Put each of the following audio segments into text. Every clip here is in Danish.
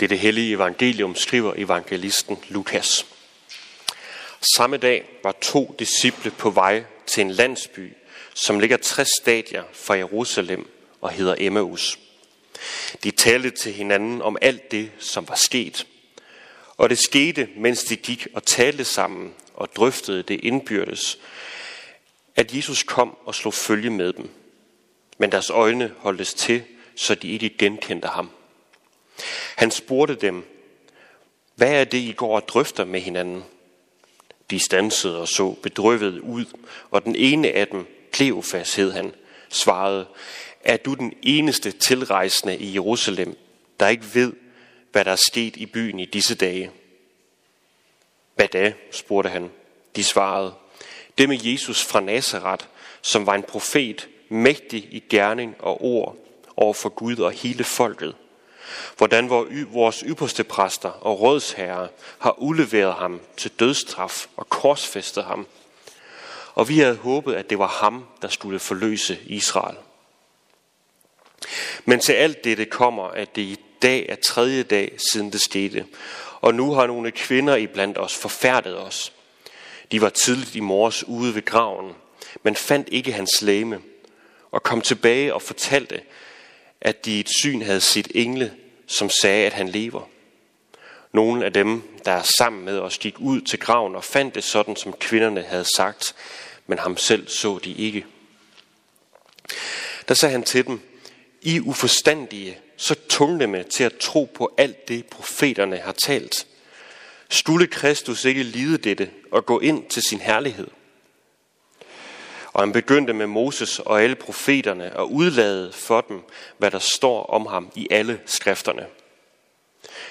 Det er det hellige evangelium, skriver evangelisten Lukas. Samme dag var to disciple på vej til en landsby, som ligger 60 stadier fra Jerusalem og hedder Emmaus. De talte til hinanden om alt det, som var sket. Og det skete, mens de gik og talte sammen og drøftede det indbyrdes, at Jesus kom og slog følge med dem. Men deres øjne holdtes til, så de ikke genkendte ham. Han spurgte dem, hvad er det, I går og drøfter med hinanden? De stansede og så bedrøvet ud, og den ene af dem, Kleofas hed han, svarede, er du den eneste tilrejsende i Jerusalem, der ikke ved, hvad der er sket i byen i disse dage? Hvad da? spurgte han. De svarede, det med Jesus fra Nazareth, som var en profet, mægtig i gerning og ord over for Gud og hele folket. Hvordan vores ypperste præster og rådsherrer har udleveret ham til dødstraf og korsfæstet ham. Og vi havde håbet, at det var ham, der skulle forløse Israel. Men til alt dette kommer, at det i dag er tredje dag siden det skete. Og nu har nogle kvinder iblandt os forfærdet os. De var tidligt i morges ude ved graven, men fandt ikke hans læme, og kom tilbage og fortalte, at de i et syn havde set engle, som sagde, at han lever. Nogle af dem, der er sammen med os, gik ud til graven og fandt det sådan, som kvinderne havde sagt, men ham selv så de ikke. Der sagde han til dem, I uforstandige, så tungnemme til at tro på alt det, profeterne har talt. Skulle Kristus ikke lide dette og gå ind til sin herlighed? Og han begyndte med Moses og alle profeterne og udlade for dem, hvad der står om ham i alle skrifterne.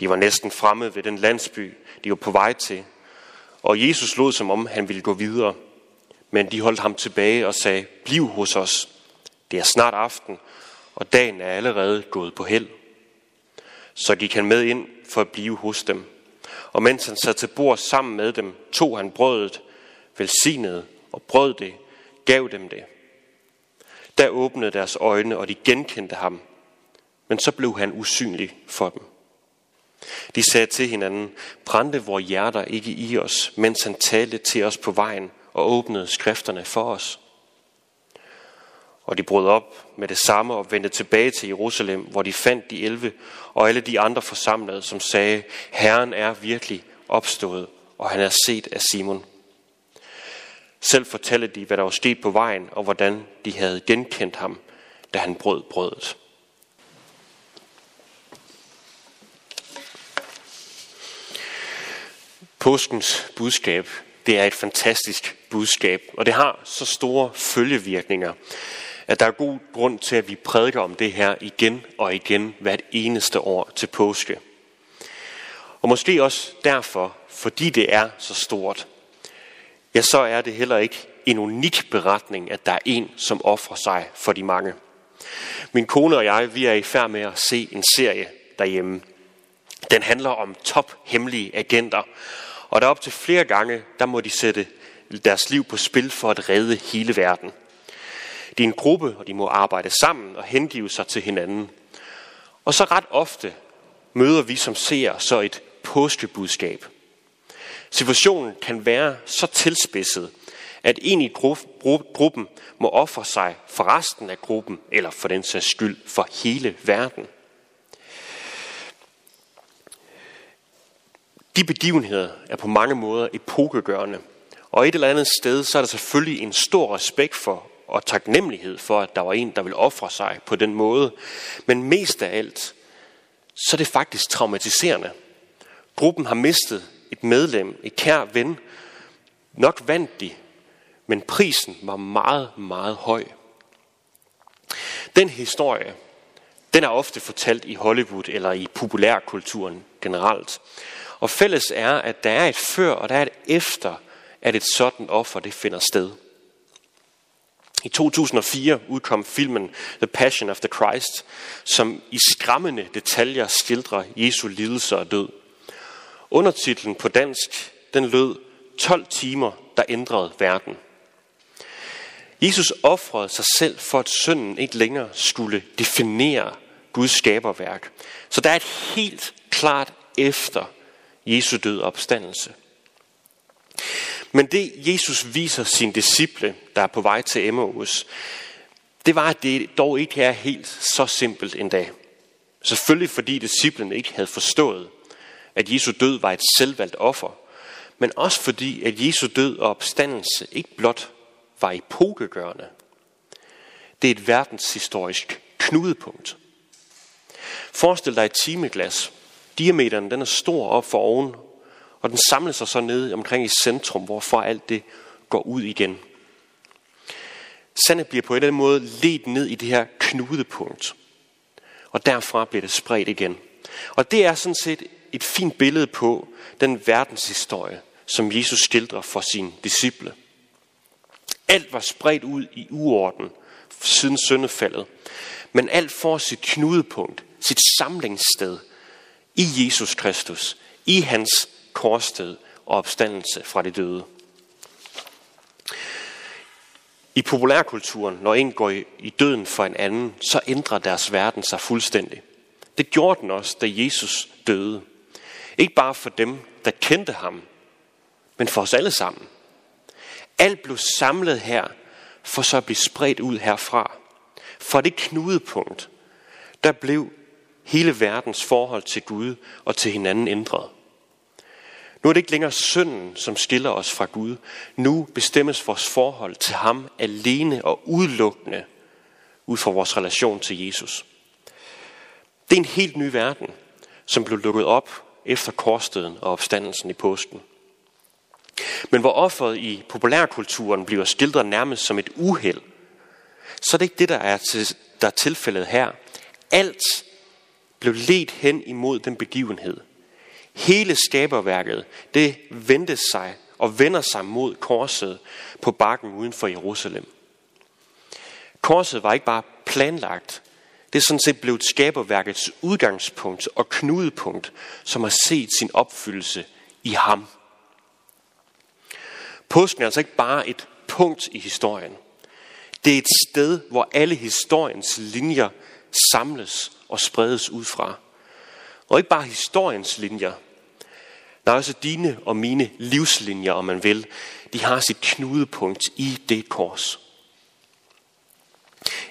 De var næsten fremme ved den landsby, de var på vej til, og Jesus lod som om han ville gå videre. Men de holdt ham tilbage og sagde, bliv hos os. Det er snart aften, og dagen er allerede gået på held. Så gik han med ind for at blive hos dem. Og mens han sad til bord sammen med dem, tog han brødet, velsignede og brød det, gav dem det. Der åbnede deres øjne, og de genkendte ham. Men så blev han usynlig for dem. De sagde til hinanden, brændte vores hjerter ikke i os, mens han talte til os på vejen og åbnede skrifterne for os. Og de brød op med det samme og vendte tilbage til Jerusalem, hvor de fandt de elve og alle de andre forsamlede, som sagde, Herren er virkelig opstået, og han er set af Simon. Selv fortalte de, hvad der var sket på vejen, og hvordan de havde genkendt ham, da han brød brødet. Påskens budskab, det er et fantastisk budskab, og det har så store følgevirkninger, at der er god grund til, at vi prædiker om det her igen og igen hvert eneste år til påske. Og måske også derfor, fordi det er så stort, ja, så er det heller ikke en unik beretning, at der er en, som offrer sig for de mange. Min kone og jeg, vi er i færd med at se en serie derhjemme. Den handler om tophemmelige agenter, og der op til flere gange, der må de sætte deres liv på spil for at redde hele verden. De er en gruppe, og de må arbejde sammen og hengive sig til hinanden. Og så ret ofte møder vi som ser så et påskebudskab. Situationen kan være så tilspidset, at en i gruppen må ofre sig for resten af gruppen, eller for den sags skyld for hele verden. De begivenheder er på mange måder epokegørende, og et eller andet sted, så er der selvfølgelig en stor respekt for og taknemmelighed for, at der var en, der ville ofre sig på den måde. Men mest af alt, så er det faktisk traumatiserende. Gruppen har mistet et medlem, et kær ven. Nok vandt de, men prisen var meget, meget høj. Den historie, den er ofte fortalt i Hollywood eller i populærkulturen generelt. Og fælles er, at der er et før og der er et efter, at et sådan offer det finder sted. I 2004 udkom filmen The Passion of the Christ, som i skræmmende detaljer skildrer Jesu lidelse og død. Undertitlen på dansk, den lød 12 timer, der ændrede verden. Jesus offrede sig selv for, at synden ikke længere skulle definere Guds skaberværk. Så der er et helt klart efter Jesu død og opstandelse. Men det Jesus viser sine disciple, der er på vej til Emmaus, det var, at det dog ikke er helt så simpelt endda. Selvfølgelig fordi disciplene ikke havde forstået, at Jesu død var et selvvalgt offer, men også fordi, at Jesu død og opstandelse ikke blot var epokegørende. Det er et verdenshistorisk knudepunkt. Forestil dig et timeglas. Diameteren den er stor op for oven, og den samler sig så ned omkring i centrum, hvorfra alt det går ud igen. Sandet bliver på en eller anden måde ledt ned i det her knudepunkt. Og derfra bliver det spredt igen. Og det er sådan set et fint billede på den verdenshistorie, som Jesus skildrer for sine disciple. Alt var spredt ud i uorden siden syndefaldet. Men alt får sit knudepunkt, sit samlingssted i Jesus Kristus, i hans korssted og opstandelse fra de døde. I populærkulturen, når en går i døden for en anden, så ændrer deres verden sig fuldstændig. Det gjorde den også, da Jesus døde. Ikke bare for dem, der kendte ham, men for os alle sammen. Alt blev samlet her, for så at blive spredt ud herfra. For det knudepunkt, der blev hele verdens forhold til Gud og til hinanden ændret. Nu er det ikke længere synden, som skiller os fra Gud. Nu bestemmes vores forhold til ham alene og udelukkende ud fra vores relation til Jesus. Det er en helt ny verden, som blev lukket op efter korsdøden og opstandelsen i påsken. Men hvor offeret i populærkulturen bliver skildret nærmest som et uheld, så er det ikke det, der er, til, der er tilfældet her. Alt blev ledt hen imod den begivenhed. Hele skaberværket, det vendte sig og vender sig mod korset på bakken uden for Jerusalem. Korset var ikke bare planlagt. Det er sådan set blevet skaberværkets udgangspunkt og knudepunkt, som har set sin opfyldelse i ham. Påsken er altså ikke bare et punkt i historien. Det er et sted, hvor alle historiens linjer samles og spredes ud fra. Og ikke bare historiens linjer, der er også dine og mine livslinjer, om man vil. De har sit knudepunkt i det kors.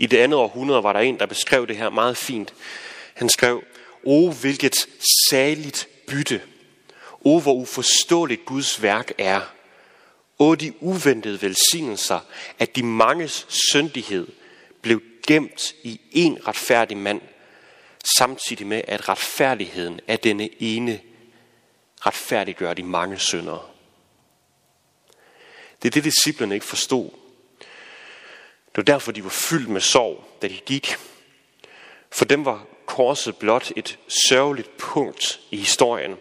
I det andet århundrede var der en, der beskrev det her meget fint. Han skrev, O hvilket saligt bytte. O hvor uforståeligt Guds værk er. O de uventede velsignelser, at de manges syndighed blev gemt i en retfærdig mand, samtidig med at retfærdigheden af denne ene retfærdiggør de mange syndere. Det er det, disciplerne ikke forstod. Det var derfor, de var fyldt med sorg, da de gik. For dem var korset blot et sørgeligt punkt i historien.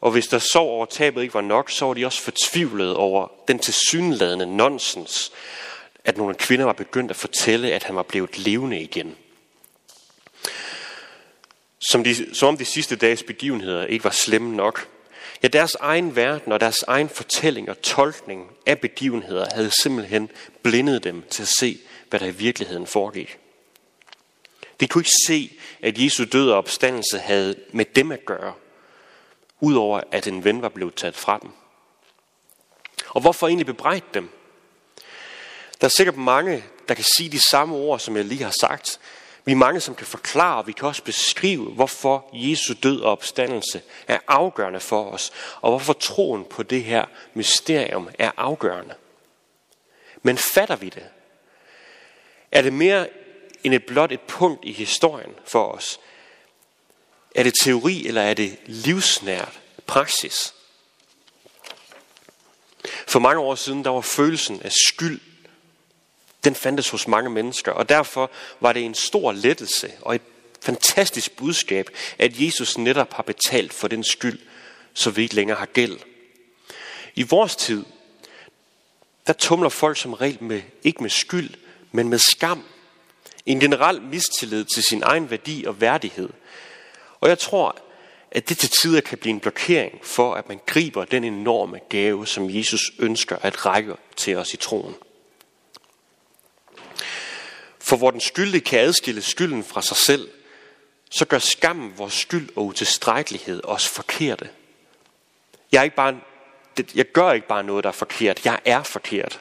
Og hvis der sorg over tabet ikke var nok, så var de også fortvivlede over den tilsyneladende nonsens, at nogle kvinder var begyndt at fortælle, at han var blevet levende igen. Som, de, som om de sidste dages begivenheder ikke var slemme nok. Ja, deres egen verden og deres egen fortælling og tolkning af begivenheder havde simpelthen blindet dem til at se, hvad der i virkeligheden foregik. De kunne ikke se, at Jesu død og opstandelse havde med dem at gøre, udover at en ven var blevet taget fra dem. Og hvorfor egentlig bebrejde dem? Der er sikkert mange, der kan sige de samme ord, som jeg lige har sagt, vi er mange, som kan forklare, og vi kan også beskrive, hvorfor Jesu død og opstandelse er afgørende for os, og hvorfor troen på det her mysterium er afgørende. Men fatter vi det? Er det mere end et blot et punkt i historien for os? Er det teori, eller er det livsnært praksis? For mange år siden, der var følelsen af skyld den fandtes hos mange mennesker, og derfor var det en stor lettelse og et fantastisk budskab, at Jesus netop har betalt for den skyld, så vi ikke længere har gæld. I vores tid, der tumler folk som regel med, ikke med skyld, men med skam. En generel mistillid til sin egen værdi og værdighed. Og jeg tror, at det til tider kan blive en blokering for, at man griber den enorme gave, som Jesus ønsker at række til os i troen. For hvor den skyldige kan adskille skylden fra sig selv, så gør skammen, vores skyld og utilstrækkelighed os forkerte. Jeg, er ikke bare, jeg gør ikke bare noget, der er forkert. Jeg er forkert.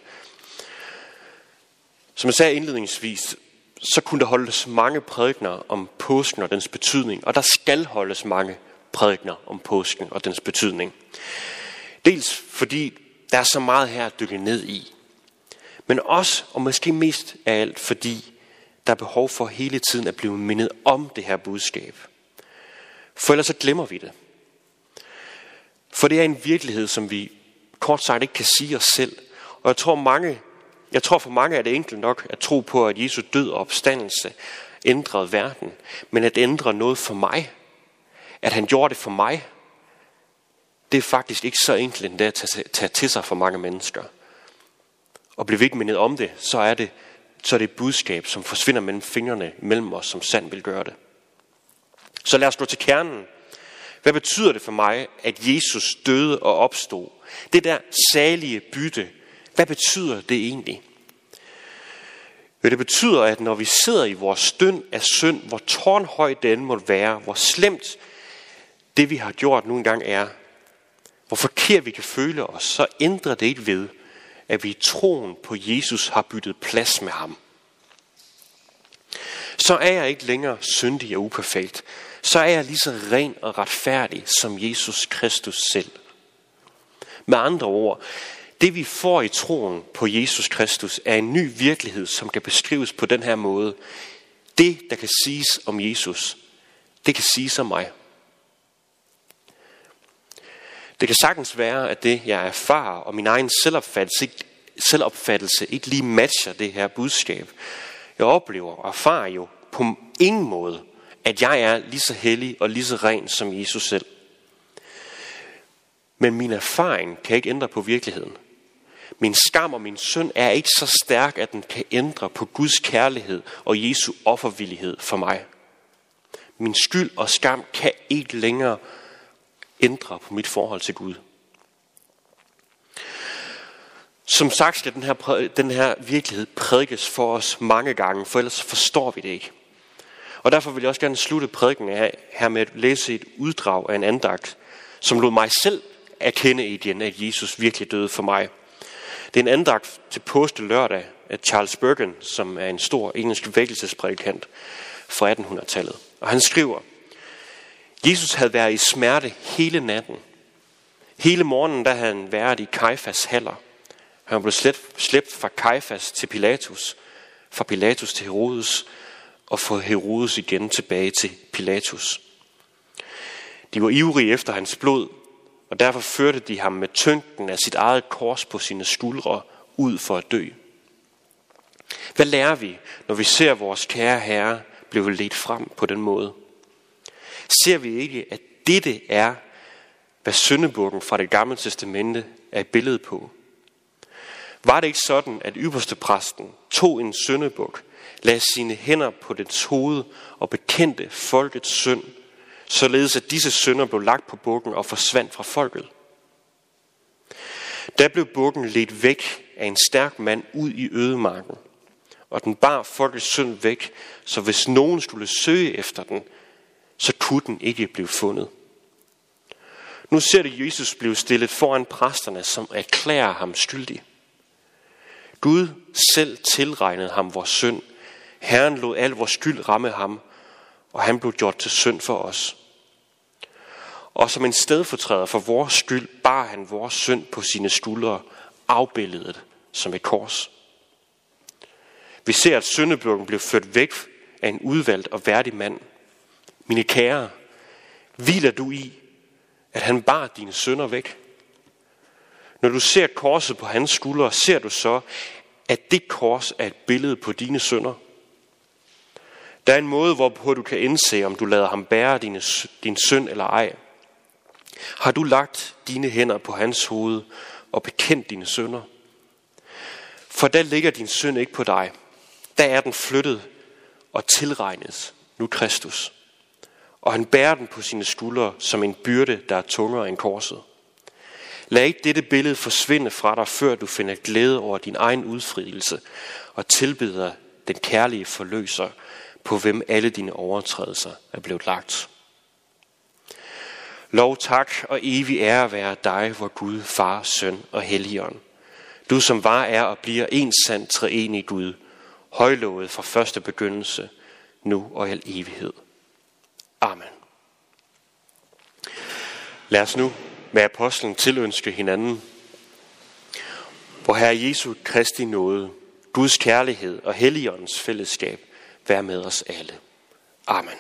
Som jeg sagde indledningsvis, så kunne der holdes mange prædikner om påsken og dens betydning, og der skal holdes mange prædikner om påsken og dens betydning. Dels fordi der er så meget her at dykke ned i, men også, og måske mest af alt, fordi der er behov for hele tiden at blive mindet om det her budskab. For ellers så glemmer vi det. For det er en virkelighed, som vi kort sagt ikke kan sige os selv. Og jeg tror, mange, jeg tror for mange er det enkelt nok at tro på, at Jesu død og opstandelse ændrede verden. Men at ændre noget for mig, at han gjorde det for mig, det er faktisk ikke så enkelt endda at tage, tage til sig for mange mennesker. Og bliver vi ikke mindet om det, så er det, så er det et budskab, som forsvinder mellem fingrene mellem os, som sand vil gøre det. Så lad os gå til kernen. Hvad betyder det for mig, at Jesus døde og opstod? Det der salige bytte, hvad betyder det egentlig? Jo, det betyder, at når vi sidder i vores støn af synd, hvor tårnhøj den må være, hvor slemt det vi har gjort nogle gange er, hvor forkert vi kan føle os, så ændrer det ikke ved, at vi i troen på Jesus har byttet plads med ham. Så er jeg ikke længere syndig og uperfekt. Så er jeg lige så ren og retfærdig som Jesus Kristus selv. Med andre ord, det vi får i troen på Jesus Kristus er en ny virkelighed, som kan beskrives på den her måde. Det, der kan siges om Jesus, det kan siges om mig. Det kan sagtens være, at det, jeg erfarer, og min egen selvopfattelse ikke, selvopfattelse ikke lige matcher det her budskab. Jeg oplever og erfarer jo på ingen måde, at jeg er lige så hellig og lige så ren som Jesus selv. Men min erfaring kan ikke ændre på virkeligheden. Min skam og min synd er ikke så stærk, at den kan ændre på Guds kærlighed og Jesu offervillighed for mig. Min skyld og skam kan ikke længere ændre på mit forhold til Gud. Som sagt skal den her, den her virkelighed prædikes for os mange gange, for ellers forstår vi det ikke. Og derfor vil jeg også gerne slutte prædiken af her med at læse et uddrag af en andagt, som lod mig selv erkende igen, at Jesus virkelig døde for mig. Det er en andagt til påske lørdag af Charles Bergen, som er en stor engelsk vækkelsesprædikant fra 1800-tallet. Og han skriver, Jesus havde været i smerte hele natten. Hele morgenen, der havde han været i Kajfas haller. Han blev slæbt fra Kajfas til Pilatus, fra Pilatus til Herodes, og fra Herodes igen tilbage til Pilatus. De var ivrige efter hans blod, og derfor førte de ham med tyngden af sit eget kors på sine skuldre ud for at dø. Hvad lærer vi, når vi ser vores kære herre blive ledt frem på den måde? Ser vi ikke, at dette er, hvad syndebukken fra det gamle testamente er et billede på. Var det ikke sådan, at ypperste præsten tog en syndebuk, lagde sine hænder på dets hoved og bekendte folkets synd, således at disse synder blev lagt på bukken og forsvandt fra folket? Da blev bukken ledt væk af en stærk mand ud i ødemarken, og den bar folkets synd væk, så hvis nogen skulle søge efter den, så kunne den ikke blive fundet. Nu ser det Jesus blive stillet foran præsterne, som erklærer ham skyldig. Gud selv tilregnede ham vores synd. Herren lod al vores skyld ramme ham, og han blev gjort til synd for os. Og som en stedfortræder for vores skyld, bar han vores synd på sine skuldre, afbildet som et kors. Vi ser, at syndebukken blev ført væk af en udvalgt og værdig mand – mine kære, hviler du i, at han bar dine sønder væk? Når du ser korset på hans skuldre, ser du så, at det kors er et billede på dine sønder. Der er en måde, hvorpå du kan indse, om du lader ham bære dine, din synd eller ej. Har du lagt dine hænder på hans hoved og bekendt dine sønder? For der ligger din synd ikke på dig. Der er den flyttet og tilregnet nu Kristus og han bærer den på sine skuldre som en byrde, der er tungere end korset. Lad ikke dette billede forsvinde fra dig, før du finder glæde over din egen udfrielse og tilbeder den kærlige forløser på hvem alle dine overtrædelser er blevet lagt. Lov, tak og evig ære være dig, vor Gud, Far, Søn og Helligånd. Du som var, er og bliver en sand treenig Gud, højlovet fra første begyndelse, nu og i al evighed. Amen. Lad os nu med apostlen tilønske hinanden, hvor Herre Jesu Kristi nåde, Guds kærlighed og Helligåndens fællesskab være med os alle. Amen.